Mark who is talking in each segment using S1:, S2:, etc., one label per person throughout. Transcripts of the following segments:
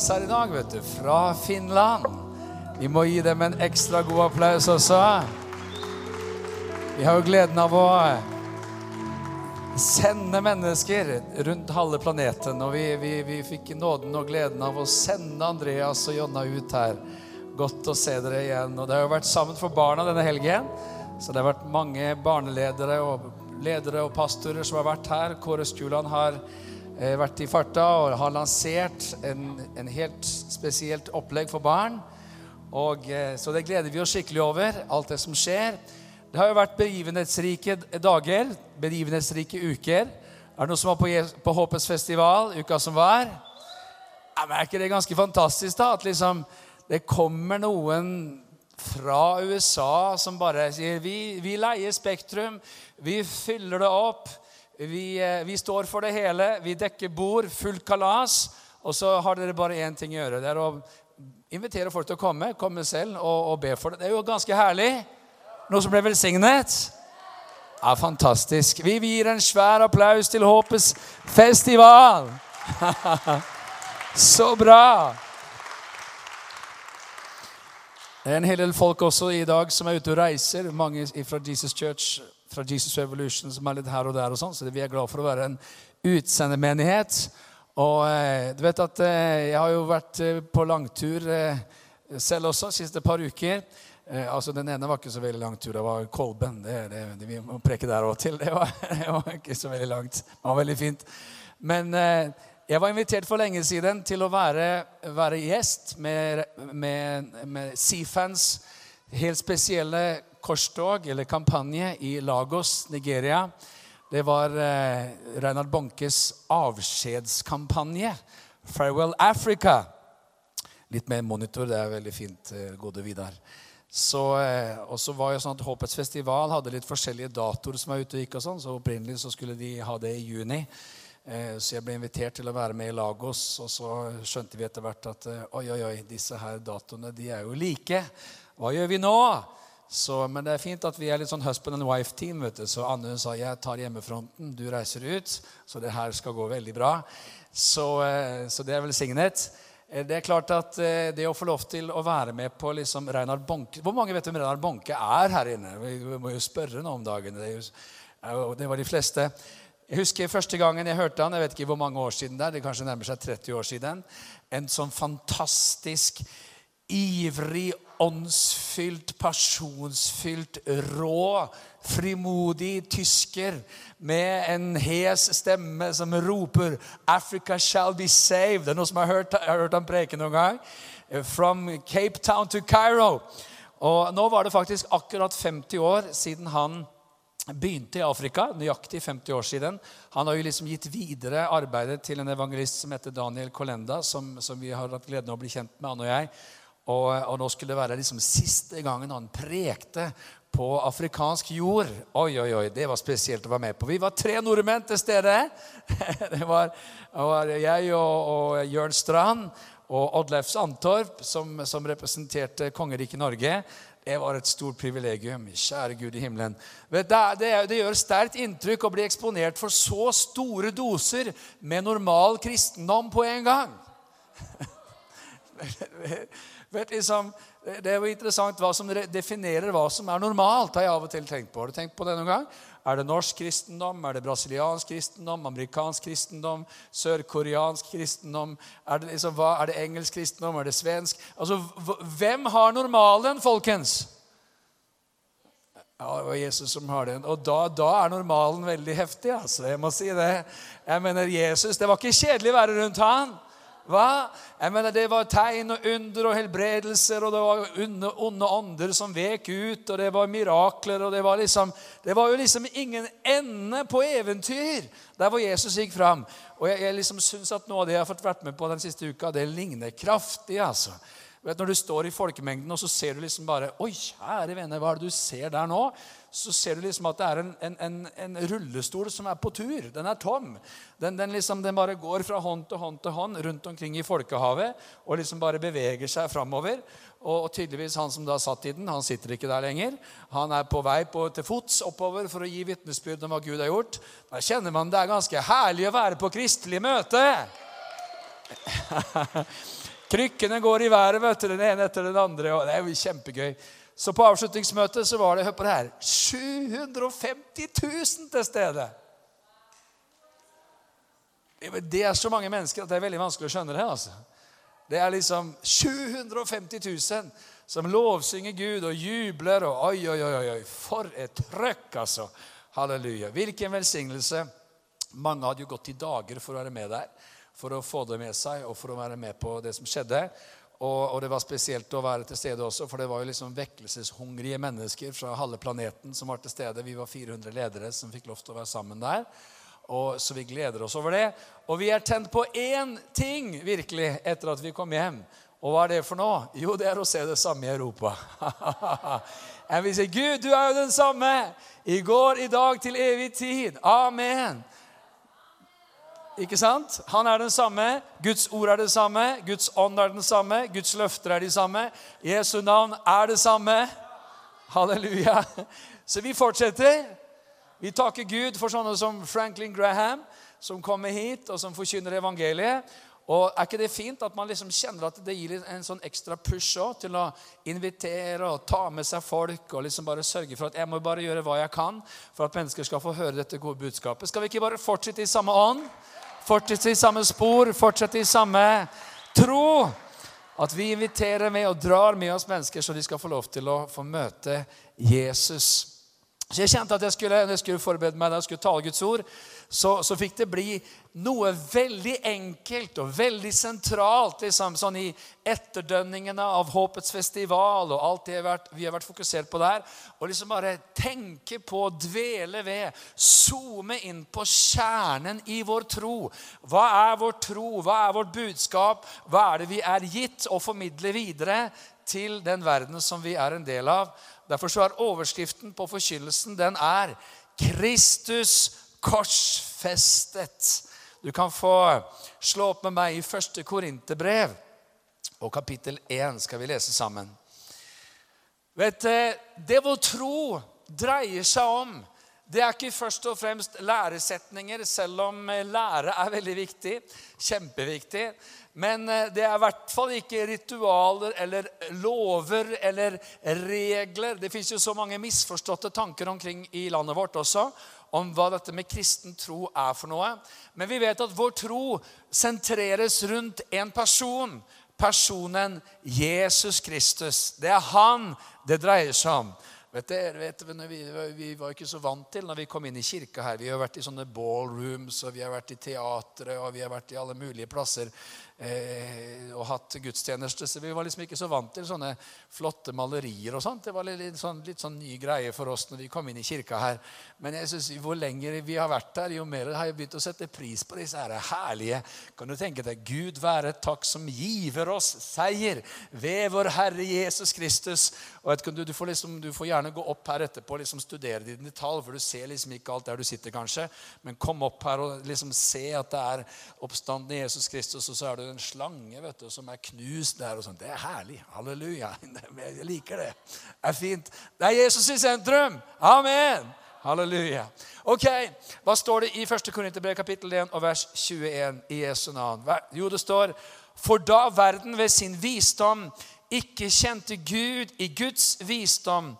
S1: Andreas her i dag, vet du. Fra Finland. Vi må gi dem en ekstra god applaus også. Vi har jo gleden av å sende mennesker rundt halve planeten. Og vi, vi, vi fikk nåden og gleden av å sende Andreas og Jonna ut her. Godt å se dere igjen. Og det har jo vært sammen for barna denne helgen. Så det har vært mange barneledere og ledere og pastorer som har vært her. Kåre Skjuland har vært i farta og har lansert en, en helt spesielt opplegg for barn. Og, eh, så det gleder vi oss skikkelig over, alt det som skjer. Det har jo vært begivenhetsrike dager, begivenhetsrike uker. Er det noen som var på, på Håpets festival uka som var? Ja, men Er ikke det ganske fantastisk, da? At liksom det kommer noen fra USA som bare sier vi, vi leier Spektrum, vi fyller det opp, vi, eh, vi står for det hele, vi dekker bord, fullt kalas, og så har dere bare én ting å gjøre. Det er å invitere folk til å komme, komme selv og, og be for det. Det er jo ganske herlig. Noe som ble velsignet. Ja, fantastisk. Vi gir en svær applaus til Håpets festival. Så bra. Det er en hel del folk også i dag som er ute og reiser. Mange fra Jesus Church, fra Jesus Revolution, som er litt her og der. og sånn, Så vi er glad for å være en utsendemenighet. Og eh, du vet at eh, jeg har jo vært eh, på langtur selv også siste par uker. Altså Den ene var ikke så veldig lang tur. Det var Kolben. Det, det, det, vi må preke der òg til. Det var, det var ikke så veldig langt. Det var veldig fint. Men jeg var invitert for lenge siden til å være, være gjest med, med, med Seafans helt spesielle korstog, eller kampanje, i Lagos, Nigeria. Det var eh, Reinhard Bonkes avskjedskampanje. 'Farewell Africa'. Litt mer monitor, det er veldig fint, eh, gode Vidar. Så, eh, og så var jo sånn at Håpets festival hadde litt forskjellige datoer som var ute og gikk. og sånn, så Opprinnelig så skulle de ha det i juni. Eh, Så jeg ble invitert til å være med i Lagos, og så skjønte vi etter hvert at oi, oi, oi, disse her datoene de er jo like. Hva gjør vi nå? Så, men det er fint at vi er litt sånn husband and wife-team. vet du. Så Anne sa jeg tar hjemmefronten, du reiser ut. Så det her skal gå veldig bra. Så, eh, så det er velsignet. Eh, Det er klart at eh, det å få lov til å være med på liksom Reinar Bonke Hvor mange vet hvem Reinar Bonke er her inne? Vi må jo spørre nå om dagen. Det, er jo, er det var de fleste. Jeg husker første gangen jeg hørte han, jeg vet ikke hvor mange år siden det er, det kanskje nærmer seg 30 år siden, en sånn fantastisk, ivrig, åndsfylt, pasjonsfylt, rå, frimodig tysker med en hes stemme som roper 'Africa shall be saved'. Det er noen som har hørt, har hørt han preke noen gang? From Cape Town to Cairo. Og nå var det faktisk akkurat 50 år siden han begynte i Afrika, nøyaktig 50 år siden. Han har jo liksom gitt videre arbeidet til en evangelist som heter Daniel Kolenda, som, som vi har hatt gleden av å bli kjent med, han og jeg. Og, og nå skulle det være liksom siste gangen han prekte på afrikansk jord. Oi, oi, oi, det var spesielt å være med på. Vi var tre nordmenn til stede. Det var, var jeg og, og Jørn Strand og Oddleif Sandtorp som, som representerte kongeriket Norge. Det var et stort privilegium. Kjære Gud i himmelen. Det, det, det gjør sterkt inntrykk å bli eksponert for så store doser med normal kristendom på en gang. Liksom, det er jo interessant hva som definerer hva som er normalt. har jeg av og til tenkt på. Har du tenkt på det noen gang? Er det norsk kristendom? Er det brasiliansk kristendom? Amerikansk kristendom? Sørkoreansk kristendom? Er det, liksom, hva, er det engelsk kristendom? Er det svensk? Altså, Hvem har normalen, folkens? Ja, det var Jesus som har den. Og da, da er normalen veldig heftig. altså, Jeg må si det. Jeg mener, Jesus, Det var ikke kjedelig å være rundt han. Hva? Jeg mener, Det var tegn og under og helbredelser, og det var onde, onde ånder som vek ut, og det var mirakler, og det var liksom Det var jo liksom ingen ende på eventyr der hvor Jesus gikk fram. Og jeg, jeg liksom syns at noe av det jeg har fått vært med på den siste uka, det ligner kraftig, altså. Vet, Når du står i folkemengden og så ser du liksom bare Oi, kjære vene, hva er det du ser der nå? Så ser du liksom at det er en, en, en, rullestol som er på tur. Den er tom. Den, den, liksom, den bare går fra hånd til hånd til hånd rundt omkring i folkehavet og liksom bare beveger seg framover. Og, og, tydeligvis han som da satt i den, han sitter ikke der lenger. Han er på vei på, til fots oppover for å gi vitnesbyrd om hva Gud har gjort. Da kjenner man det er ganske herlig å være på kristelig møte. Krykkene går i været, vet du, den ene etter den andre. og Det er jo kjempegøy. Så på avslutningsmøtet så var det hør på det her, 750 000 til stede. Det er så mange mennesker at det er veldig vanskelig å skjønne det. altså. Det er liksom 750 000 som lovsynger Gud og jubler. og Oi, oi, oi, oi. For et trøkk, altså. Halleluja. Hvilken velsignelse. Mange hadde jo gått i dager for å være med der for å få det med seg og for å være med på det som skjedde. Og, og, det var spesielt å være til stede også, for det var jo liksom vekkelseshungrige mennesker fra halve planeten som var til stede. Vi var 400 ledere som fikk lov til å være sammen der. Og, så vi gleder oss over det. Og vi er tent på én ting virkelig etter at vi kom hjem. Og hva er det for noe? Jo, det er å se det samme i Europa. Jeg vil si, Gud, du er jo den samme i går, i dag, til evig tid. Amen. Ikke sant? Han er den samme. Guds ord er det samme. Guds ånd er den samme. Guds løfter er de samme. Jesu navn er det samme. Halleluja. Så vi fortsetter. Vi takker Gud for sånne som Franklin Graham, som kommer hit og som forkynner evangeliet. Og Er ikke det fint at man liksom kjenner at det gir en sånn ekstra push også, til å invitere og ta med seg folk og liksom bare sørge for at jeg må bare gjøre hva jeg kan for at mennesker skal få høre dette gode budskapet? Skal vi ikke bare fortsette i samme ånd? Fortsette i samme spor, fortsette i samme tro. At vi inviterer med og drar med oss mennesker så de skal få lov til å få møte Jesus. Så jeg kjente at jeg skulle, jeg skulle forberede meg da jeg skulle tale Guds ord, så, så, fikk det bli noe veldig enkelt og veldig sentralt liksom, sånn i etterdønningene av Håpets festival og alt det vi har vært fokusert på der. Og liksom bare tenke på, dvele ved, zoome inn på kjernen i vår tro. Hva er vår tro? Hva er vårt budskap? Hva er det vi er gitt å formidle videre til den verden som vi er en del av? Derfor så er overskriften på forkynnelsen den er Kristus korsfestet. Du kan få slå opp med meg i første Korinterbrev og kapittel 1 skal vi lese sammen. Vet du, Det vår tro dreier seg om, det er ikke først og fremst læresetninger, selv om lære er veldig viktig. Kjempeviktig. Men eh, det er i hvert fall ikke ritualer eller lover eller regler. Det fins jo så mange misforståtte tanker omkring i landet vårt også om hva dette med kristen tro er for noe. Men vi vet at vår tro sentreres rundt en person. Personen Jesus Kristus. Det er han det dreier seg om. Vet dere, vet, vi, vi, var ikke så vant til når vi kom inn i kirka her. Vi har vært i sånne ballrooms, og vi har vært i teatret, og vi har vært i alle mulige plasser eh, og hatt gudstjeneste. Så vi var liksom ikke så vant til sånne flotte malerier og sånt. Det var litt, sånn, litt sånn ny greie for oss når vi kom inn i kirka her. Men jeg synes, hvor lenger vi har vært der, jo mer har jeg begynt å sette pris på disse her herlige Kan du tenke deg Gud være takk som giver oss seier ved vår Herre Jesus Kristus. Og vet du, du, får liksom, du får gjerne gå opp her etterpå og liksom studere det i detalj, for du ser liksom ikke alt der du sitter, kanskje. Men kom opp her og liksom se at det er oppstanden i Jesus Kristus, og så er det en slange vet du, som er knust der. og sånt. Det er herlig. Halleluja. Jeg liker det. Det er fint. Det er Jesus i sentrum. Amen. Halleluja. Ok, Hva står det i 1. Korinterbrev kapittel 1 og vers 21 i Jesu navn? Jo, det står For da verden ved sin visdom ikke kjente Gud i Guds visdom,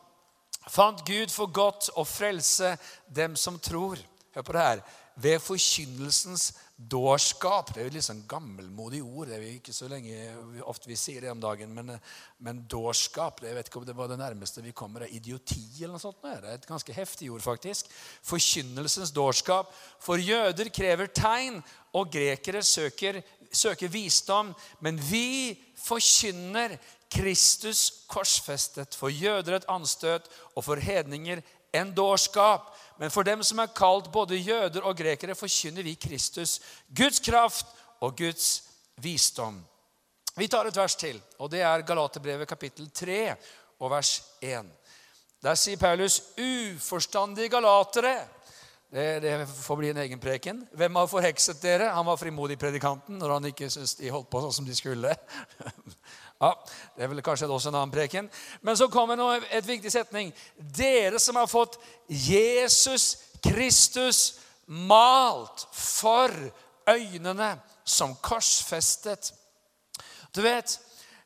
S1: fant Gud for godt å frelse dem som tror. Hør på det her. Ved forkynnelsens dårskap. Det er jo litt sånn gammelmodig ord. Det er jo ikke så lenge ofte vi sier det om dagen. Men, men dårskap Jeg vet ikke om det var det nærmeste vi kommer av idioti. eller noe sånt. Det er et ganske heftig ord, faktisk. Forkynnelsens dårskap. For jøder krever tegn, og grekere søker, søker visdom. Men vi forkynner Kristus korsfestet, for jøder et anstøt og for hedninger en dårskap. Men for dem som er kalt både jøder og grekere, forkynner vi Kristus, Guds kraft og Guds visdom. Vi tar et vers til, og det er Galaterbrevet kapittel 3 og vers 1. Der sier Paulus, 'Uforstandige galatere'. Det, det, får bli en egen preken. Hvem har forhekset dere? Han var frimodig predikanten når han ikke syntes de holdt på sånn som de skulle. Ja, Det er vel kanskje også en annen preken. Men så kommer nå et viktig setning. Dere som har fått Jesus Kristus malt for øynene som korsfestet. Du vet,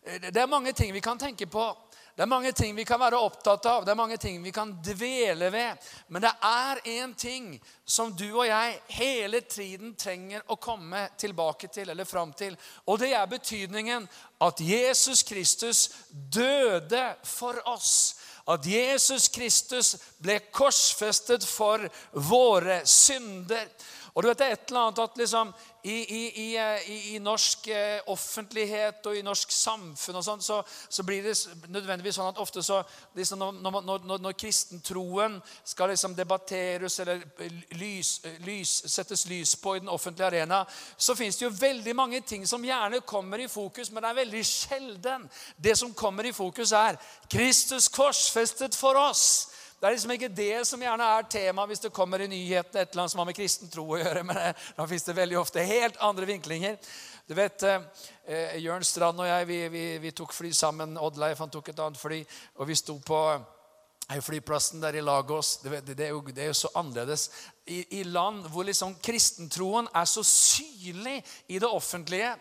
S1: Det er mange ting vi kan tenke på. Det er mange ting vi kan være opptatt av, det er mange ting vi kan dvele ved. Men det er én ting som du og jeg hele tiden trenger å komme tilbake til, eller fram til. Og det er betydningen at Jesus Kristus døde for oss. At Jesus Kristus ble korsfestet for våre synder. Og du vet det er et eller annet at liksom, i, i, i, i, norsk eh, offentlighet og i norsk samfunn og sånn, så, så, blir det nødvendigvis sånn at ofte så liksom, når, når, når, når, kristentroen skal liksom debatteres eller lys, lys, settes lys på i den offentlige arena, så fins det jo veldig mange ting som gjerne kommer i fokus, men det er veldig sjelden. Det som kommer i fokus, er Kristus korsfestet for oss. Det er liksom ikke det som gjerne er tema hvis det kommer i nyhetene et eller annet som har med kristen tro å gjøre. Men eh, da fins det veldig ofte helt andre vinklinger. Du vet, eh, eh, Jørn Strand og jeg vi, vi, vi, tok fly sammen. Oddleif han tok et annet fly. Og vi sto på eh, flyplassen der i Lagos. Det, det, det, er, jo, det er, jo, så annerledes. I, I, land hvor liksom kristentroen er så synlig i det offentlige.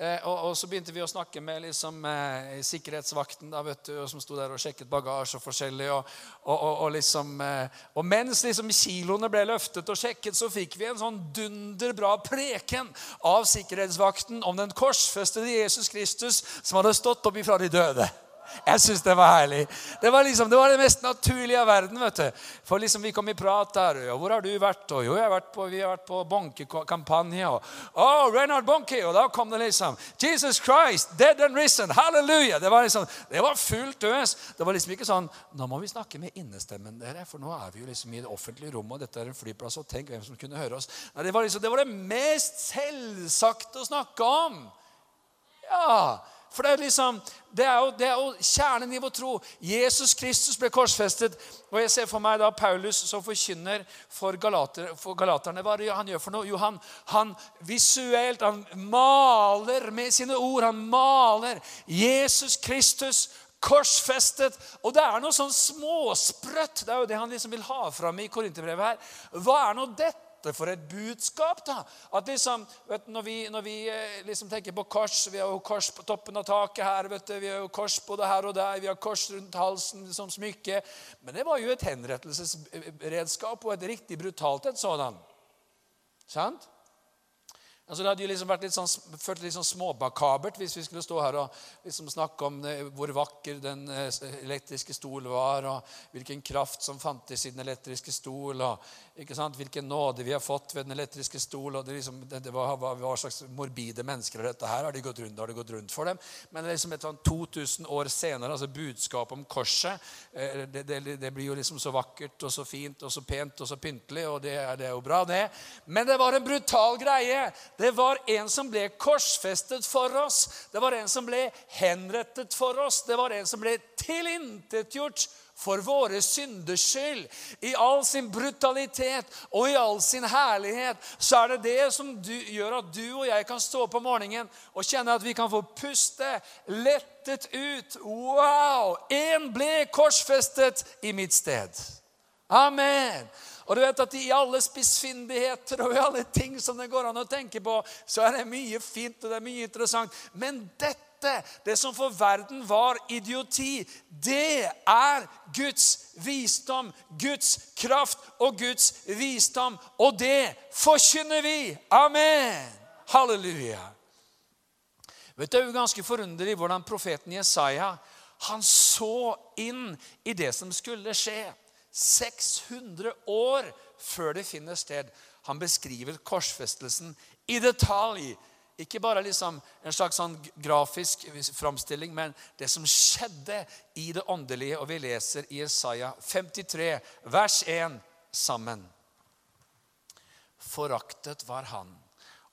S1: Eh, og, og, så begynte vi å snakke med liksom, eh, sikkerhetsvakten da, vet du, som sto der og sjekket bagasje og forskjellig. Og, og, liksom, eh, og mens liksom, kiloene ble løftet og sjekket, så fikk vi en sånn dunderbra preken av sikkerhetsvakten om den korsfestede Jesus Kristus som hadde stått opp ifra de døde. Jeg syns det var herlig. Det var liksom, det var det mest naturlige av verden. vet du. For liksom Vi kom i prat der. og 'Hvor har du vært?' Og 'Jo, jeg har vært på, vi har vært på Bonke-kampanje.' Og oh, Reinhard Bonke!' Og da kom det liksom 'Jesus Christ, dead and risen'. Halleluja! Det var liksom, det var fullt øs. Det var liksom ikke sånn 'Nå må vi snakke med innestemmen, dere', for nå er vi jo liksom i det offentlige rommet, og dette er en flyplass, og tenk hvem som kunne høre oss. Nei, det, var liksom, det var det mest selvsagte å snakke om. Ja, for det er, liksom, det er, jo, det er jo kjernen i vår tro. Jesus Kristus ble korsfestet. Og jeg ser for meg da Paulus som forkynner for, galater, for galaterne. Hva er det han gjør for noe? Jo, han, han visuelt han maler med sine ord. Han maler Jesus Kristus korsfestet. Og det er noe sånn småsprøtt. Det er jo det han liksom vil ha fram i Korinterbrevet her. Hva er nå dette? Dette for et budskap? da? At liksom, vet, Når vi, når vi eh, liksom tenker på kors Vi har jo kors på toppen av taket her. vet du, Vi har jo kors både her og der. Vi har kors rundt halsen som smykke. Men det var jo et henrettelsesredskap, og et riktig brutalt et sådan. Sant? Altså, det hadde jo liksom vært litt sånn, følt litt sånn småbakabert hvis vi skulle stå her og liksom snakke om det, hvor vakker den eh, elektriske stol var, og hvilken kraft som fantes i den elektriske stol, og ikke sant, hvilken nåde vi har fått ved den elektriske stol. og det, liksom, det, det var, hva, hva, slags morbide mennesker er dette her? Har de gått rundt, har det gått rundt for dem? Men liksom et sånn 2000 år senere, altså budskapet om korset, det, det, det, blir jo liksom så vakkert og så fint og så pent og så pyntelig, og det, det er jo bra, det. Men det var en brutal greie. Det var en som ble korsfestet for oss. Det var en som ble henrettet for oss. Det var en som ble tilintetgjort for våre synders skyld. I all sin brutalitet og i all sin herlighet så er det det som du, gjør at du og jeg kan stå opp om morgenen og kjenne at vi kan få puste lettet ut. Wow! En ble korsfestet i mitt sted. Amen. Og du vet at I alle spissfindigheter og i alle ting som det går an å tenke på, så er det mye fint og det er mye interessant. Men dette, det som for verden var idioti, det er Guds visdom, Guds kraft og Guds visdom. Og det forkynner vi. Amen. Halleluja. Vet du, Det er jo ganske forunderlig hvordan profeten Jesaja han så inn i det som skulle skje. 600 år før det finner sted. Han beskriver korsfestelsen i detalj. Ikke bare liksom en slags sånn grafisk framstilling, men det som skjedde i det åndelige. Og vi leser i Isaiah 53, vers 1 sammen. Foraktet var han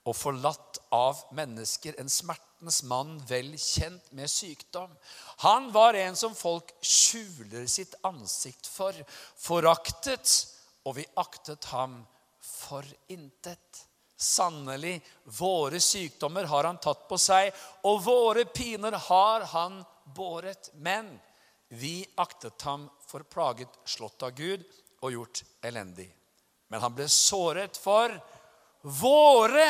S1: og forlatt av mennesker, en smerte maktens mann vel kjent med sykdom. Han var en som folk skjuler sitt ansikt for, foraktet, og vi aktet ham for intet. Sannelig, våre sykdommer har han tatt på seg, og våre piner har han båret. Men vi aktet ham for plaget, slått av Gud og gjort elendig. Men han ble såret for våre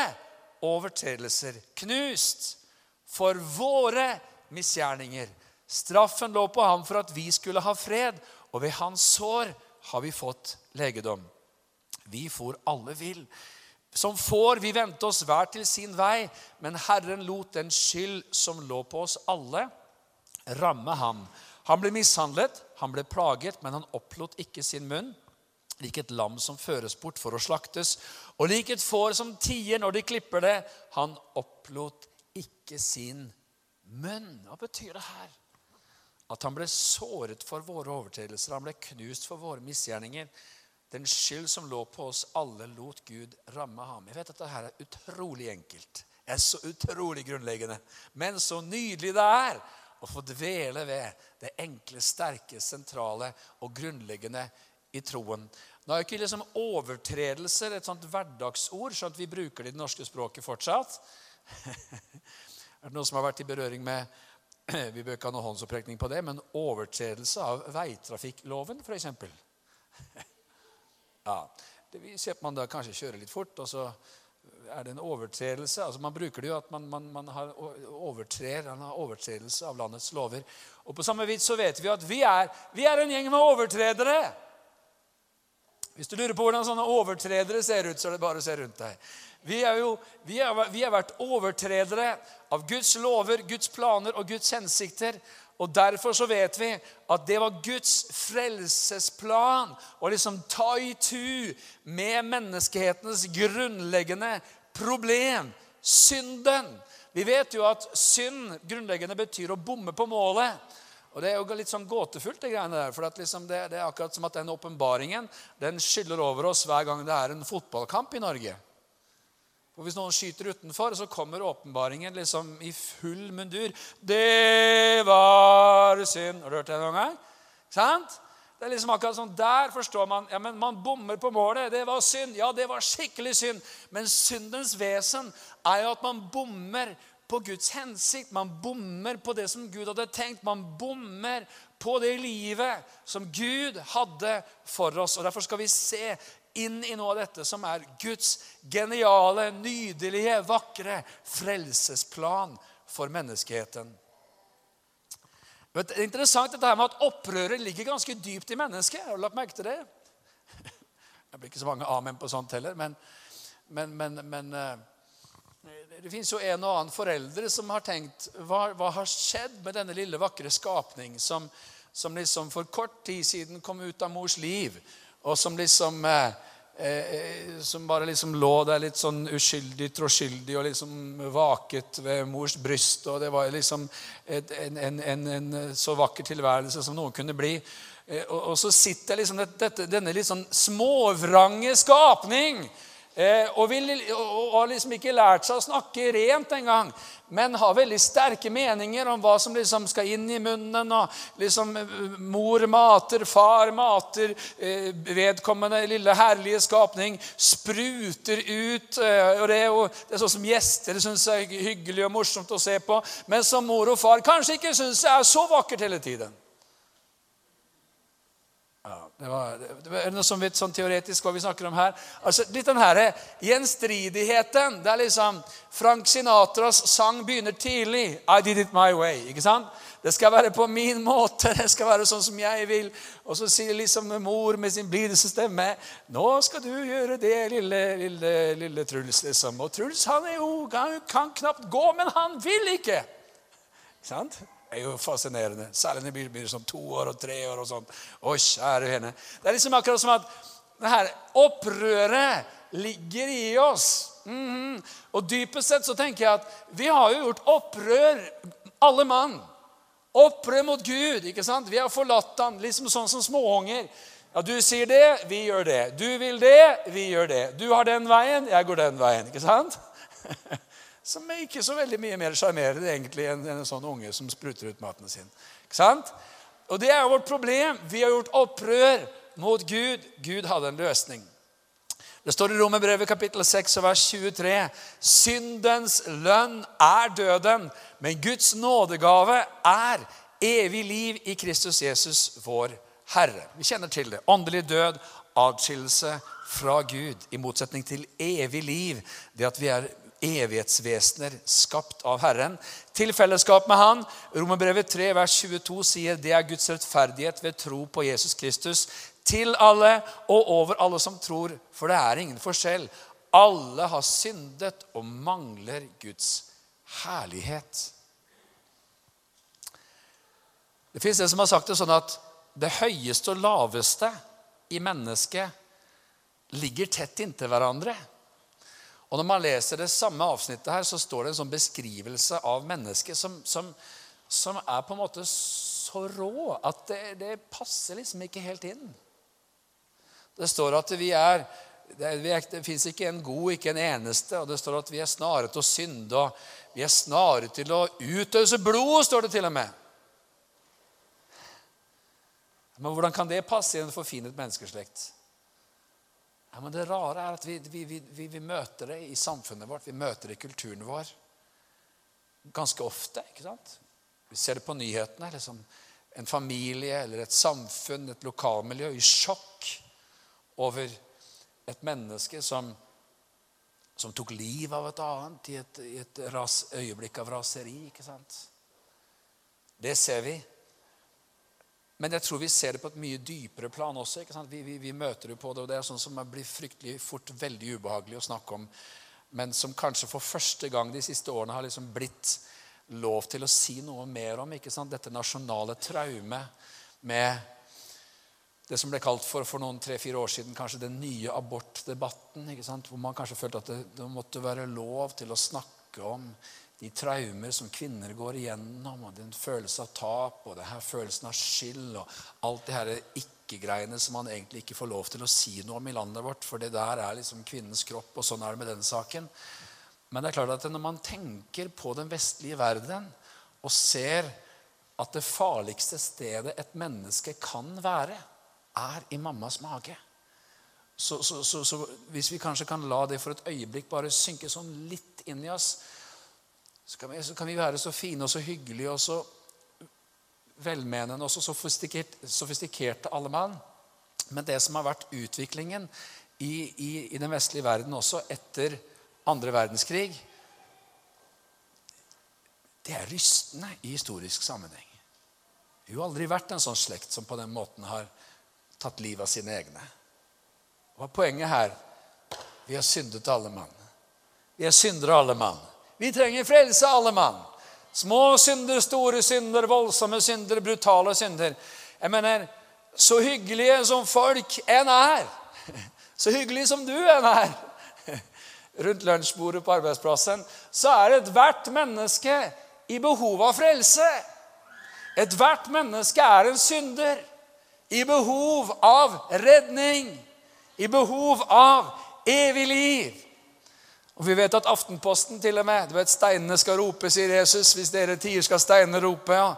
S1: overtredelser, knust for våre misgjerninger. Straffen lå på ham for at vi skulle ha fred, og ved hans sår har vi fått legedom. Vi for alle vill. Som får vi vendte oss hver til sin vei, men Herren lot den skyld som lå på oss alle, ramme ham. Han ble mishandlet, han ble plaget, men han opplot ikke sin munn. Lik et lam som føres bort for å slaktes, og lik et får som tier når de klipper det. Han opplot ikke sin munn. Hva betyr det her? At han ble såret for våre overtredelser, han ble knust for våre misgjerninger. Den skyld som lå på oss alle, lot Gud ramme ham. Jeg vet at dette er utrolig enkelt. Det er så utrolig grunnleggende. Men så nydelig det er å få dvele ved det enkle, sterke, sentrale og grunnleggende i troen. Nå er jo ikke liksom overtredelser et sånt hverdagsord, sånn at vi bruker det i det norske språket fortsatt. er det noen som har vært i berøring med Vi bør ikke ha noen håndsopprekning på det, men overtredelse av veitrafikkloven, f.eks. ja, det ser man da kanskje kjører litt fort, og så er det en overtredelse. altså Man bruker det jo at man, man, man har overtrer, man har overtredelse av landets lover. Og På samme vis så vet vi at vi er, vi er en gjeng med overtredere. Hvis du lurer på hvordan sånne overtredere ser ut, så er det bare å se rundt deg. Vi, er jo, vi, er, vi er vært overtredere av Guds lover, Guds planer og Guds hensikter. Og Derfor så vet vi at det var Guds frelsesplan å liksom ta i tu med menneskehetens grunnleggende problem synden. Vi vet jo at synd grunnleggende betyr å bomme på målet. Og Det er jo litt sånn gåtefullt, det greiene der. For liksom det, det, er akkurat som at den åpenbaringen den skyller over oss hver gang det er en fotballkamp i Norge. Og Hvis noen skyter utenfor, så kommer åpenbaringen liksom i full mundur. Det var synd. Har du hørt det noen gang? Sant? Det er liksom akkurat sånn, Der forstår man ja, men man bommer på målet. Det var synd. Ja, det var skikkelig synd. Men syndens vesen er jo at man bommer på Guds hensikt. Man bommer på det som Gud hadde tenkt. Man bommer på det livet som Gud hadde for oss. Og Derfor skal vi se inn i noe av dette som er Guds geniale, nydelige, vakre frelsesplan for menneskeheten. Det er interessant dette her med at opprøret ligger ganske dypt i mennesket. Har du lagt merke til det? Det blir ikke så mange amen på sånt heller, men, men, men, men eh, det fins jo en og annen foreldre som har tenkt hva, hva, har skjedd med denne lille, vakre skapning som, som, liksom for kort tid siden kom ut av mors liv, og som liksom eh, eh, Som bare liksom lå der litt sånn uskyldig, troskyldig og liksom vaket ved mors bryst. Og det var liksom et, en, en, en, en, så vakker tilværelse som noen kunne bli. Eh, og, og, så sitter liksom dette, denne litt sånn småvrange skapning Eh, og, vil, og, har liksom ikke lært seg å snakke rent engang. Men har veldig sterke meninger om hva som liksom skal inn i munnen. og liksom eh, Mor mater, far mater. Eh, vedkommende lille herlige skapning spruter ut. og Det er jo det er sånn som gjester syns er hyggelig og morsomt å se på. Men som mor og far kanskje ikke syns er så vakkert hele tiden. Det, var, det var, noe som vet sånn teoretisk hva vi snakker om her? Altså, litt den her gjenstridigheten. Det er liksom Frank Sinatras sang begynner tidlig. I did it my way. ikke sant? Det skal være på min måte. Det skal være sånn som jeg vil. Og så sier liksom mor med sin blideste stemme Nå skal du gjøre det, lille, lille, lille Truls. liksom. Og Truls han er jo, han kan knapt gå, men han vil ikke. Ikke sant? Er jo fascinerende. Særlig når det blir sånn to år og tre år. og sånn. Å, kjære henne. Det er liksom akkurat som at det her opprøret ligger i oss. Mm -hmm. Og dypest sett så tenker jeg at vi har jo gjort opprør, alle mann. Opprør mot Gud. ikke sant? Vi har forlatt han, liksom sånn som småunger. Ja, Du sier det, vi gjør det. Du vil det, vi gjør det. Du har den veien, jeg går den veien. ikke sant? Som er ikke så veldig mye mer sjarmerende egentlig enn en sånn unge som spruter ut maten sin. Ikke sant? Og det er vårt problem. Vi har gjort opprør mot Gud. Gud hadde en løsning. Det står i Romerbrevet kapittel 6 vers 23. Syndens lønn er døden, men Guds nådegave er evig liv i Kristus Jesus, vår Herre. Vi kjenner til det. Åndelig død, atskillelse fra Gud, i motsetning til evig liv. Det at vi er evighetsvesener skapt av Herren. Til fellesskap med Han. Romerbrevet 3, vers 22 sier det er Guds rettferdighet ved tro på Jesus Kristus til alle og over alle som tror, for det er ingen forskjell. Alle har syndet og mangler Guds herlighet. Det fins en som har sagt det sånn at det høyeste og laveste i mennesket ligger tett inntil hverandre. Og Når man leser det samme avsnittet, her, så står det en sånn beskrivelse av mennesket som, som, som er på en måte så rå at det, det passer liksom ikke helt inn. Det står at vi er det, det fins ikke en god, ikke en eneste. Og det står at vi er snare til å synde, og vi er snare til å utøse blod, står det til og med. Men hvordan kan det passe i en forfinet menneskeslekt? Ja, men Det rare er at vi, vi, vi, vi, møter det i samfunnet vårt, vi møter det i kulturen vår ganske ofte. ikke sant? Vi ser det på nyhetene. liksom En familie eller et samfunn, et lokalmiljø, i sjokk over et menneske som, som tok livet av et annet i et, i et ras, øyeblikk av raseri. ikke sant? Det ser vi. Men jeg tror vi ser det på et mye dypere plan også. Vi, vi, vi møter det på det, og det er sånn som blir fryktelig fort veldig ubehagelig å snakke om, men som kanskje for første gang de siste årene har liksom blitt lov til å si noe mer om. ikke sant? Dette nasjonale traumet med det som ble kalt for for noen tre-fire år siden kanskje den nye abortdebatten. ikke sant? Hvor man kanskje følte at det, det, måtte være lov til å snakke om de traumer som kvinner går igjennom, og den følelsen av tap og det her følelsen av skyld og alt det her ikke-greiene som man egentlig ikke får lov til å si noe om i landet vårt, for det der er liksom kvinnens kropp, og sånn er det med den saken. Men det er klart at når man tenker på den vestlige verden og ser at det farligste stedet et menneske kan være, er i mammas mage. Så, så, så, så, hvis vi kanskje kan la det for et øyeblikk bare synke sånn litt inn i oss, så kan vi, kan vi være så fine og så hyggelige og så velmenende og så sofistikerte, alle mann. Men det som har vært utviklingen i, i, i den vestlige verden også etter andre verdenskrig, det er rystende i historisk sammenheng. Vi har aldri vært en sånn slekt som på den måten har tatt livet av sine egne. Hva er poenget her? Vi har syndet alle mann. Vi er syndere alle mann. Vi trenger frelse alle mann. Små synder, store synder, voldsomme synder, brutale synder. Jeg mener, så hyggelige som folk enn er, så hyggelig som du enn er rundt lunsjbordet på arbeidsplassen, så er ethvert menneske i behov av frelse. Ethvert menneske er en synder i behov av redning, i behov av evig liv. Og Vi vet at Aftenposten til og med du vet, Steinene skal rope, sier Jesus. Hvis dere tier, skal steinene rope. ja.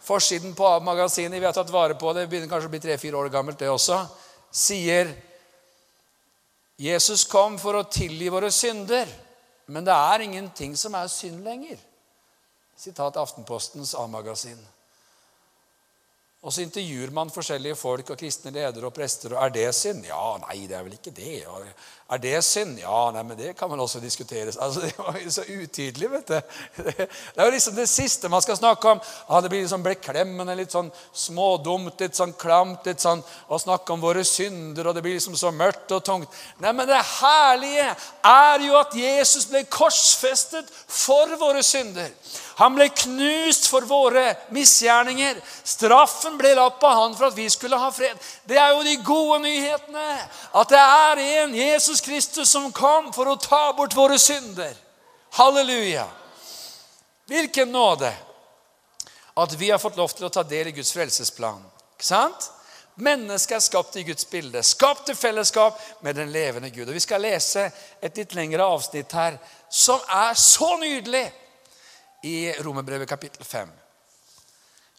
S1: Forsiden på magasinet, vi har tatt vare på det, begynner kanskje å bli tre-fire år gammelt, det også, sier Jesus kom for å tilgi våre synder, men det er ingenting som er synd lenger. Sitat Aftenpostens A-magasin. Og så intervjuer man forskjellige folk og kristne ledere og prester. og Er det synd? Ja, nei, det er vel ikke det. Er det synd? Ja, nei, men det kan vel også diskuteres. Altså, Det var jo så utydelig, vet du. Det er jo liksom det siste man skal snakke om. Ja, det blir liksom beklemmende, litt sånn smådumt, litt sånn klamt, litt sånn å snakke om våre synder, og det blir liksom så mørkt og tungt. Nei, men det herlige er jo at Jesus ble korsfestet for våre synder. Han ble knust for våre misgjerninger. Straffen ble lagt på han for at vi skulle ha fred. Det er jo de gode nyhetene. At det er en Jesus Kristus som kom for å ta bort våre synder. Halleluja. Hvilken nåde at vi har fått lov til å ta del i Guds frelsesplan. Ikke sant? Mennesket er skapt i Guds bilde, skapt til fellesskap med den levende Gud. Og Vi skal lese et litt lengre avsnitt her som er så nydelig i Romerbrevet kapittel 5.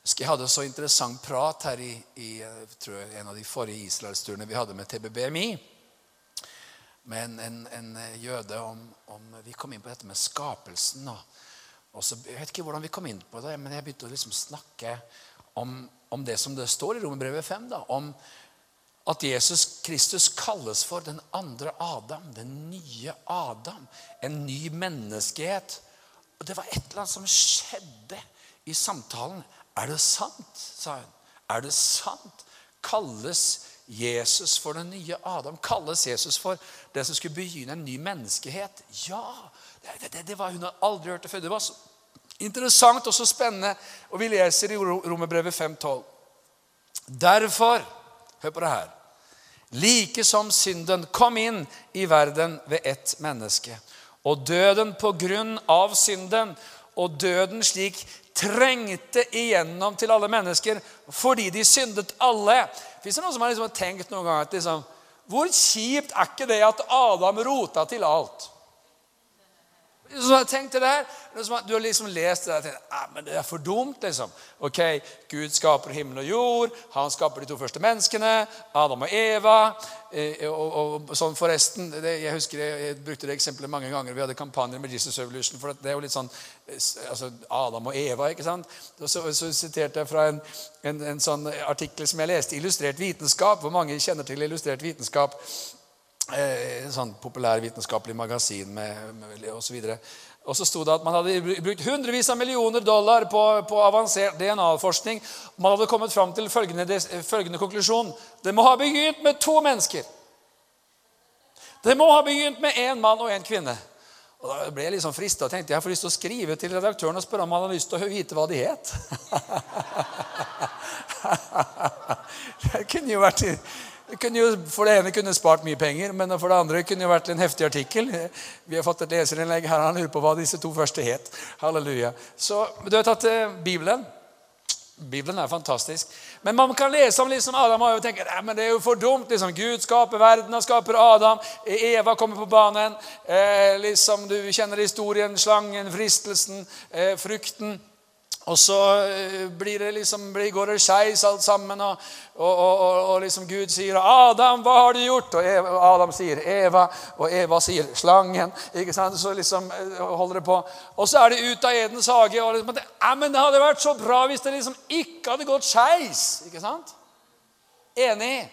S1: Jeg hadde så interessant prat her i, i jeg, en av de forrige Israelsturene vi hadde med TBBMI. Med en, en, en jøde om, om, Vi kom inn på dette med skapelsen. Og, og så, jeg vet ikke hvordan vi kom inn på det, men jeg begynte å liksom snakke om, om det som det står i Romerbrevet 5. Da, om at Jesus Kristus kalles for den andre Adam, den nye Adam. En ny menneskehet. Og Det var et eller annet som skjedde i samtalen. Er det sant? sa hun. Er det sant? Kalles Jesus for den nye Adam? Kalles Jesus for det som skulle begynne en ny menneskehet? Ja! Det, det, det var, Hun aldri hørt det før. Det var så interessant og så spennende. Og vi leser i Romerbrevet 5,12. Derfor Hør på det her. Like som synden kom inn i verden ved ett menneske, og døden på grunn av synden, og døden slik trengte igjennom til alle mennesker fordi de syndet alle. Fins det noen som har liksom tenkt noen gang at liksom, Hvor kjipt er ikke det at Adam rota til alt? Så jeg tenkte det der, Du har liksom lest det og tenkt ah, men det er for dumt. liksom. Ok, Gud skaper himmel og jord. Han skaper de to første menneskene. Adam og Eva. Eh, og, og, sånn forresten, det, Jeg husker jeg, jeg, brukte det eksempelet mange ganger. Vi hadde kampanjer med Jesus Revolution. for det er jo litt sånn, eh, altså Adam og Eva. ikke sant? Så, så siterte jeg fra en, en, en sånn artikkel som jeg leste, Illustrert vitenskap. Hvor mange kjenner til illustrert vitenskap? Eh, sånn populærvitenskapelig magasin med, med osv. Og så sto det at man hadde brukt hundrevis av millioner dollar på, på avansert DNA-forskning. Man hadde kommet fram til følgende, følgende, konklusjon. Det må ha begynt med to mennesker. Det må ha begynt med én mann og én kvinne. Og Da ble jeg liksom frista og tenkte jeg får lyst til å skrive til redaktøren og spørre om han hadde lyst til å vite hva de het. det kunne jo vært jo, for det ene kunne spart mye penger, men for det andre kunne det vært en heftig artikkel. Vi har fått et leserinnlegg her. Han lurer på hva disse to første het. Halleluja. Så du har tatt eh, Bibelen. Bibelen er fantastisk. Men man kan lese om liksom Adam og tenke Nei, det er jo for dumt. liksom Gud skaper verden og skaper Adam. Eva kommer på banen. Eh, liksom Du kjenner historien. Slangen, fristelsen, eh, frukten. Og så eh, blir det liksom, går det skeis alt sammen, og, og, og, og, liksom Gud sier 'Adam, hva har du gjort?' Og Eva, Adam sier 'Eva', og Eva sier 'slangen'. ikke sant? Så liksom eh, holder det på. Og så er det ut av Edens hage. og liksom, ja, men Det hadde vært så bra hvis det liksom ikke hadde gått skeis. Ikke sant? Enig.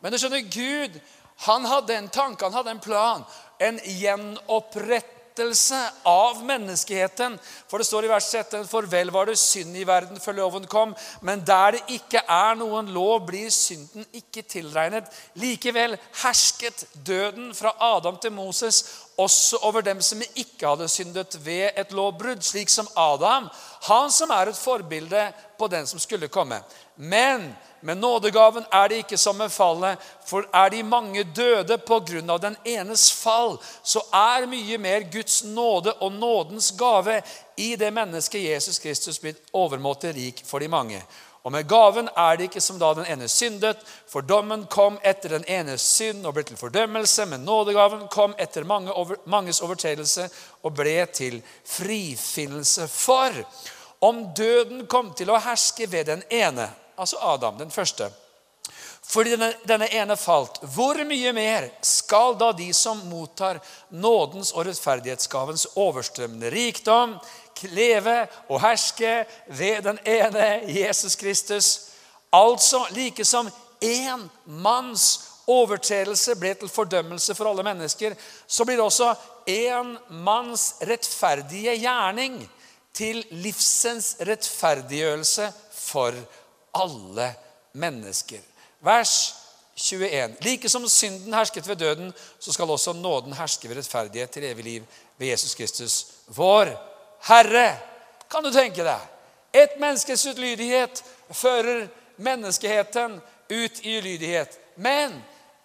S1: Men du skjønner, Gud han hadde en tanke, han hadde en plan. En gjenopprett opprettelse av menneskeheten. For det står i vers 13.: For vel var det synd i verden før loven kom, men der det ikke er noen lov, blir synden ikke tilregnet. Likevel hersket døden fra Adam til Moses også over dem som ikke hadde syndet ved et lovbrudd, slik som Adam, han som er et forbilde på den som skulle komme. Men med nådegaven er det ikke som med fallet, for er de mange døde av den enes fall, så er mye mer Guds nåde og nådens gave i det mennesket Jesus Kristus blitt overmåte rik for de mange. Og med gaven er det ikke som da den ene syndet, for dommen kom etter den enes synd og ble til fordømmelse, men nådegaven kom etter mange over, manges overtredelse og ble til frifinnelse. For om døden kom til å herske ved den ene altså Adam, den første. Fordi denne, denne, ene falt. Hvor mye mer skal da de som mottar nådens og rettferdighetsgavens overstrømmende rikdom, leve og herske ved den ene Jesus Kristus? Altså like som én manns overtredelse ble til fordømmelse for alle mennesker, så blir det også én manns rettferdige gjerning til livsens rettferdiggjørelse for alle alle mennesker. Vers 21. Like som synden hersket ved døden, så skal også nåden herske ved rettferdighet til evig liv ved Jesus Kristus, vår Herre. Kan du tenke deg? Et menneskes utlydighet fører menneskeheten ut i ulydighet. Men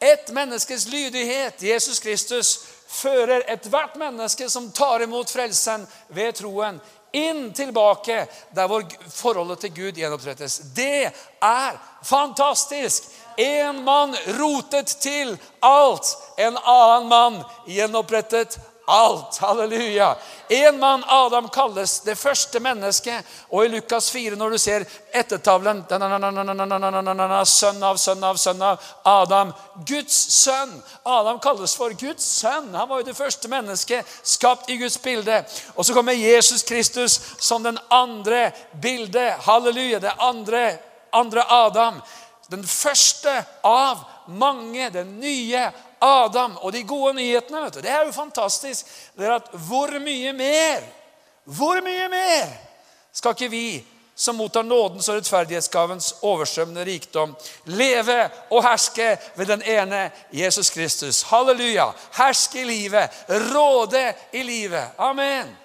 S1: et menneskes lydighet, Jesus Kristus, fører ethvert menneske som tar imot frelsen ved troen, inn tilbake der hvor forholdet til Gud gjenopprettes. Det er fantastisk. En mann rotet til alt. En annen mann gjenopprettet alt. Halleluja. En mann, Adam, kalles det første mennesket. Og i Lukas 4, når du ser ettertavlen Sønn av, sønn av, sønn av Adam. Guds sønn. Adam kalles for Guds sønn. Han var jo det første mennesket skapt i Guds bilde. Og så kommer Jesus Kristus som den andre bildet. Halleluja. Det andre, andre Adam. Den første av mange, den nye Adam. Og de gode nyhetene, vet du, det er jo fantastisk. Det er at hvor mye mer, hvor mye mer skal ikke vi som mottar nådens og rettferdighetsgavens overstrømmende rikdom, leve og herske ved den ene Jesus Kristus. Halleluja! Herske i livet, råde i livet. Amen.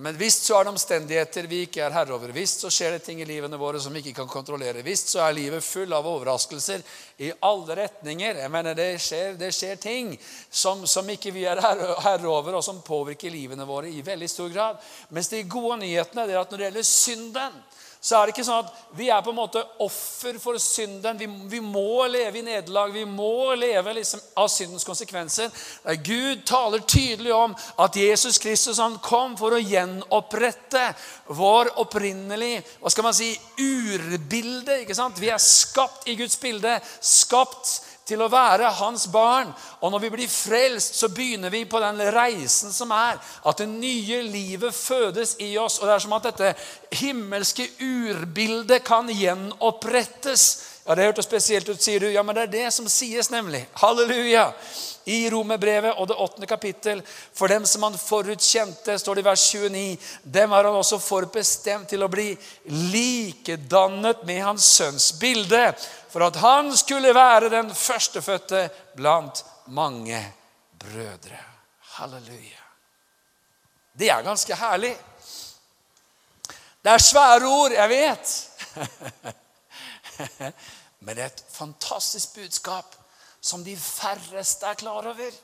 S1: Men visst så er det omstendigheter vi ikke er herre over. Visst så skjer det ting i livene våre som vi ikke kan kontrollere. Visst så er livet full av overraskelser i alle retninger. Jeg mener, Det skjer, det skjer ting som, som, ikke vi er herre, over, og som påvirker livene våre i veldig stor grad. Mens de gode nyhetene er at når det gjelder synden, så er det ikke sånn at vi er på en måte offer for synden. Vi, vi må leve i nederlag. Vi må leve liksom av syndens konsekvenser. Gud taler tydelig om at Jesus Kristus han kom for å gjenopprette vår opprinnelige hva skal man si, urbilde. ikke sant? Vi er skapt i Guds bilde. Skapt til å være hans barn. Og når vi blir frelst, så begynner vi på den reisen som er. At det nye livet fødes i oss. Og det er som at dette himmelske urbildet kan gjenopprettes. Ja, Det hørtes spesielt ut, sier du. Ja, men det er det som sies, nemlig. Halleluja. I Romerbrevet og det åttende kapittel. For dem som han forutkjente, står det i vers 29, dem har han også forbestemt til å bli likedannet med hans sønns bilde for at han skulle være den førstefødte blant mange brødre. Halleluja. Det er ganske herlig. Det er svære ord, jeg vet. Men det er et fantastisk budskap som de færreste er klar over.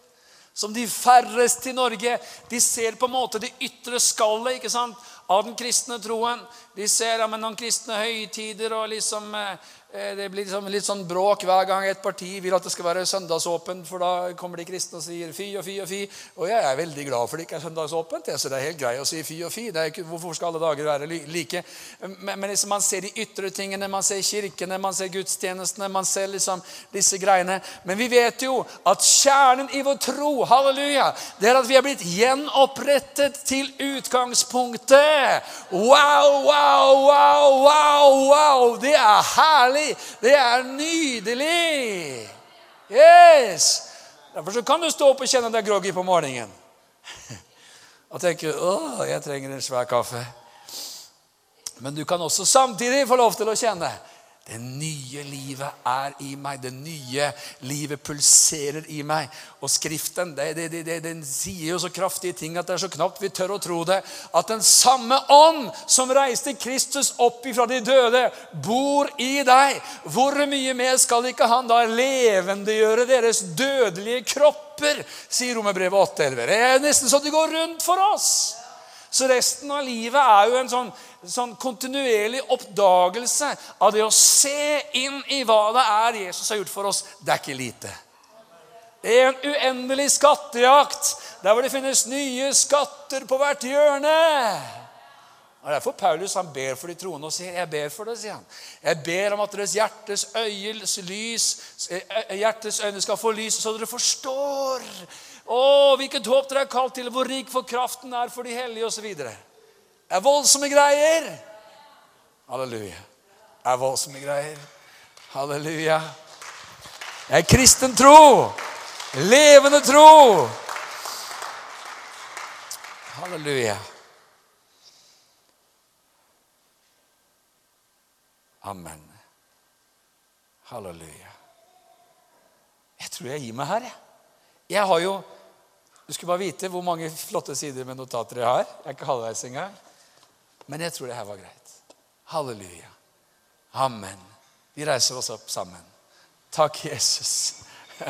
S1: Som de færreste i Norge De ser på en måte det ytre skallet ikke sant, av den kristne troen. De ser ja, noen kristne høytider og liksom Eh, det blir liksom litt sånn bråk hver gang et parti vil at det skal være søndagsåpent, for da kommer de kristne og sier fy og fy og fy. Og jeg er veldig glad for det ikke er søndagsåpent. Så det er helt greit å si fy og fy. Ikke, hvorfor skal alle dager være like? Men, men liksom man ser de ytre tingene, man ser kirkene, man ser gudstjenestene, man ser liksom disse greiene. Men vi vet jo at kjernen i vår tro, halleluja, det er at vi er blitt gjenopprettet til utgangspunktet. Wow, wow, wow, wow, wow! Det er herlig! Det er nydelig! Yes! Derfor kan du stå opp og kjenne deg groggy på morgenen. Og tenke 'Å, jeg trenger en svær kaffe'. Men du kan også samtidig få lov til å kjenne det nye livet er i meg. Det nye livet pulserer i meg. Og Skriften det, det, det, den sier jo så kraftige ting at det er så knapt vi tør å tro det. At den samme ånd som reiste Kristus opp ifra de døde, bor i deg. Hvor mye mer skal ikke han da levendegjøre deres dødelige kropper, sier Romerbrevet 8,11. Det er nesten så det går rundt for oss. Så resten av livet er jo en sånn, sånn, kontinuerlig oppdagelse av det å se inn i hva det er Jesus har gjort for oss. Det er ikke lite. Det er en uendelig skattejakt der hvor det finnes nye skatter på hvert hjørne. Og Derfor Paulus han ber for de troende og sier, 'Jeg ber for det', sier han. 'Jeg ber om at deres hjertes øyes lys, eh, hjertes øyne skal få lys, så dere forstår å, hvilket håp dere er kalt til, hvor rik for kraften er for de hellige, osv. Er voldsomme greier. Halleluja. Er voldsomme greier. Halleluja. Det er kristen tro. Levende tro. Halleluja. Amen. Halleluja. Jeg tror jeg gir meg her, jeg. Jeg har jo Du skulle bare vite hvor mange flotte sider med notater jeg har. Jeg er ikke halvveis engang. Men jeg tror det her var greit. Halleluja. Amen. Vi reiser oss opp sammen. Takk, Jesus.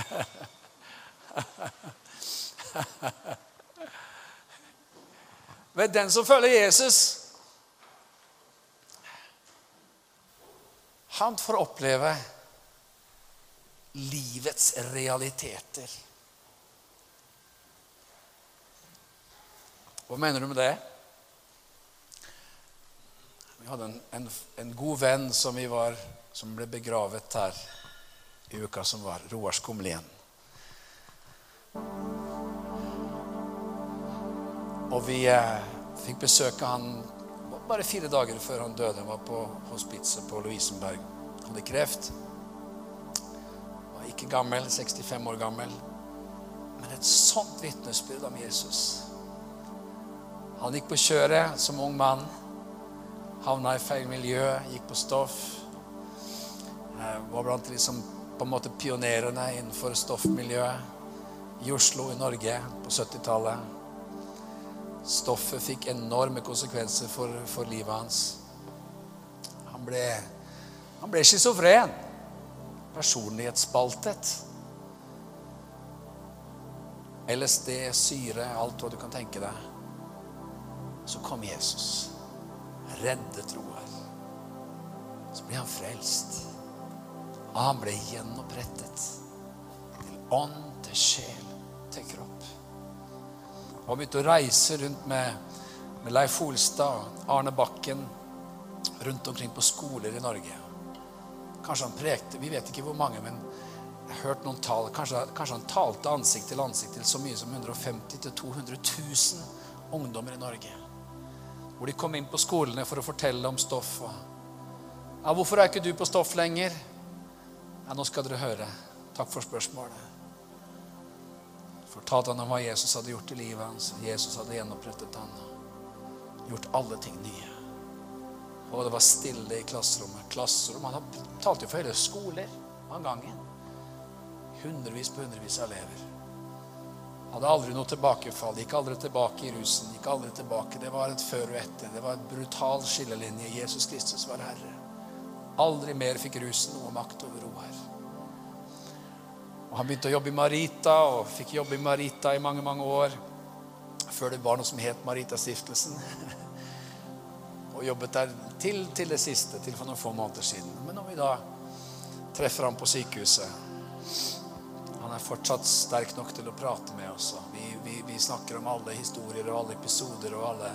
S1: Ved den som følger Jesus Han får oppleve livets realiteter. Hva mener du med det? Vi hadde en, en, en god venn som, var, som ble begravet her i uka som var. Roar Skumlien. Og vi eh, fikk besøke han bare fire dager før han døde. Han var på hospitset på Lovisenberg. Han hadde kreft. Var ikke gammel, 65 år gammel. Men et sånt vitnesbyrd om Jesus. Han gikk på kjøret som ung mann. Havna i feil miljø, gikk på stoff. Jeg var blant liksom på en måte pionerene innenfor stoffmiljøet i Oslo i Norge på 70-tallet. Stoffet fikk enorme konsekvenser for, for livet hans. Han ble, han ble schizofren. Personlighetsspaltet. LSD, syre, alt hva du kan tenke deg. Så kom Jesus. Reddet troer. Så ble han frelst. Han ble gjenopprettet. Til ånd, til sjel, til kropp. Han begynte å reise rundt med, med Leif Holstad og Arne Bakken rundt omkring på skoler i Norge. Kanskje han prekte Vi vet ikke hvor mange, men jeg har hørt noen tall. Kanskje, kanskje han talte ansikt til ansikt til så mye som 150 000-200 000 ungdommer i Norge. Hvor de kom inn på skolene for å fortelle om stoff. ja, 'Hvorfor er ikke du på stoff lenger?' Ja, 'Nå skal dere høre. Takk for spørsmålet.' Fortalte han om hva Jesus hadde gjort i livet hans. Jesus hadde gjenopprettet han gjort alle ting nye. Og det var stille i klasserommet. Klasserom, Han talte jo for hele skoler av gangen. Hundrevis på hundrevis av elever. Hadde aldri noe tilbakefall. Gikk aldri tilbake i rusen. Gikk aldri tilbake. Det var et før og etter. Det var en brutal skillelinje. Jesus Kristus var Herre. Aldri mer fikk rusen noe makt over Roar. Og han begynte å jobbe i Marita og fikk jobbe i Marita i mange mange år. Før det var noe som het Maritastiftelsen. og jobbet der til, til det siste, til for noen få måneder siden. Men når vi da treffer ham på sykehuset Han er fortsatt sterk nok til å prate med oss. Vi, vi, vi, snakker om alle historier og alle episoder og alle,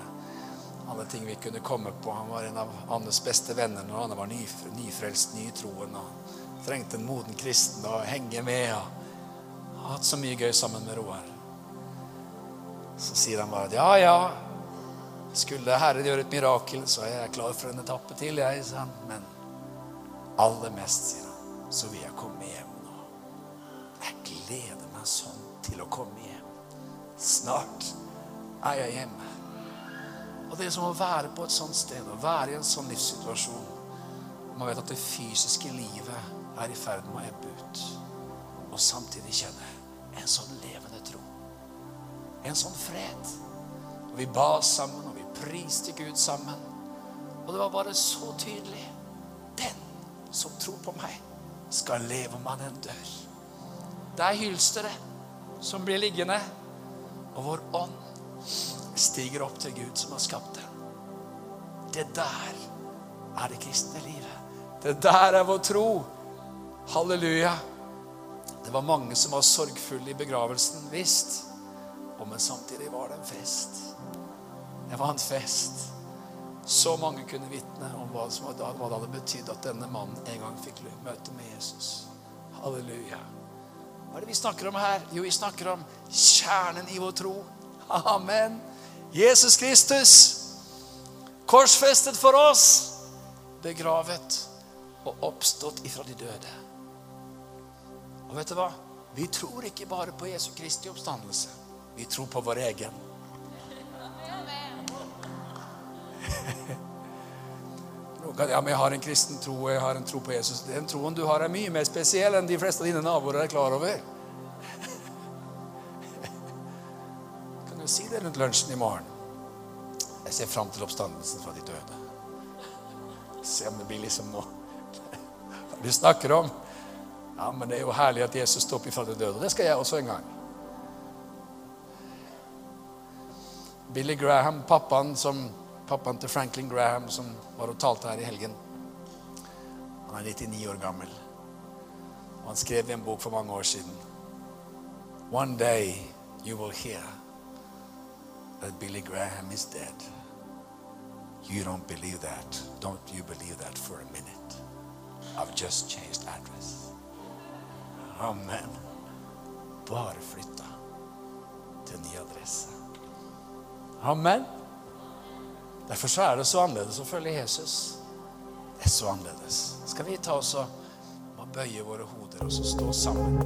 S1: alle ting vi kunne komme på. Han var en av Annes beste venner når han var nyfrelst, nytroen. og trengte en moden kristen å henge med. og har hatt så mye gøy sammen med Roar. Så sier han bare at ja, ja, skulle Herren gjøre et mirakel, så er jeg klar for en etappe til, jeg, sa han. Men aller mest, sier han, så vil jeg komme hjem gleder meg sånn til å komme hjem. Snart er jeg hjemme. Og det er som å være på et sånt sted, å være i en sånn livssituasjon. Man vet at det fysiske livet er i ferd med å ebbe ut. Og samtidig kjenne en sånn levende tro. En sånn fred. Og vi ba sammen, og vi priste Gud sammen. Og det var bare så tydelig. Den som tror på meg, skal leve om han enn dør. Det er hylsteret som blir liggende, og vår ånd stiger opp til Gud som har skapt det. Det der er det kristne livet. Det der er vår tro. Halleluja. Det var mange som var sorgfulle i begravelsen, visst. Og men samtidig var det en fest. Det var en fest. Så mange kunne vitne om hva, det hadde betydd at denne mannen en gang fikk møte med Jesus. Halleluja. Hva er det vi snakker om her? Jo, vi snakker om kjernen i vår tro. Amen. Jesus Kristus, korsfestet for oss, begravet og oppstått ifra de døde. Og vet du hva? Vi tror ikke bare på Jesu Kristi oppstandelse. Vi tror på vår egen. Ja, men jeg har en kristen tro, jeg har en tro på Jesus. Den troen du har, er mye mer spesiell enn de fleste av dine naboer er klar over. Kan du si det rundt lunsjen i morgen? Jeg ser fram til oppstandelsen fra de døde. Se om det blir liksom noe du snakker om. Ja, men det er jo herlig at Jesus står opp ifra de døde. Det skal jeg også en gang. Billy Graham, pappaen, som, pappaen til Franklin Graham, som var og talte her i helgen Han er 99 år gammel. Og han skrev i en bok for mange år siden One day you will hear that Billy Graham is dead. You don't believe that. Don't you believe that for a minute. I've just changed address. Amen. Bare flytta til ny adresse. Amen. Derfor så er det så annerledes å følge Jesus. Det er så annerledes. Skal vi ta oss og bøye våre hoder og så stå sammen?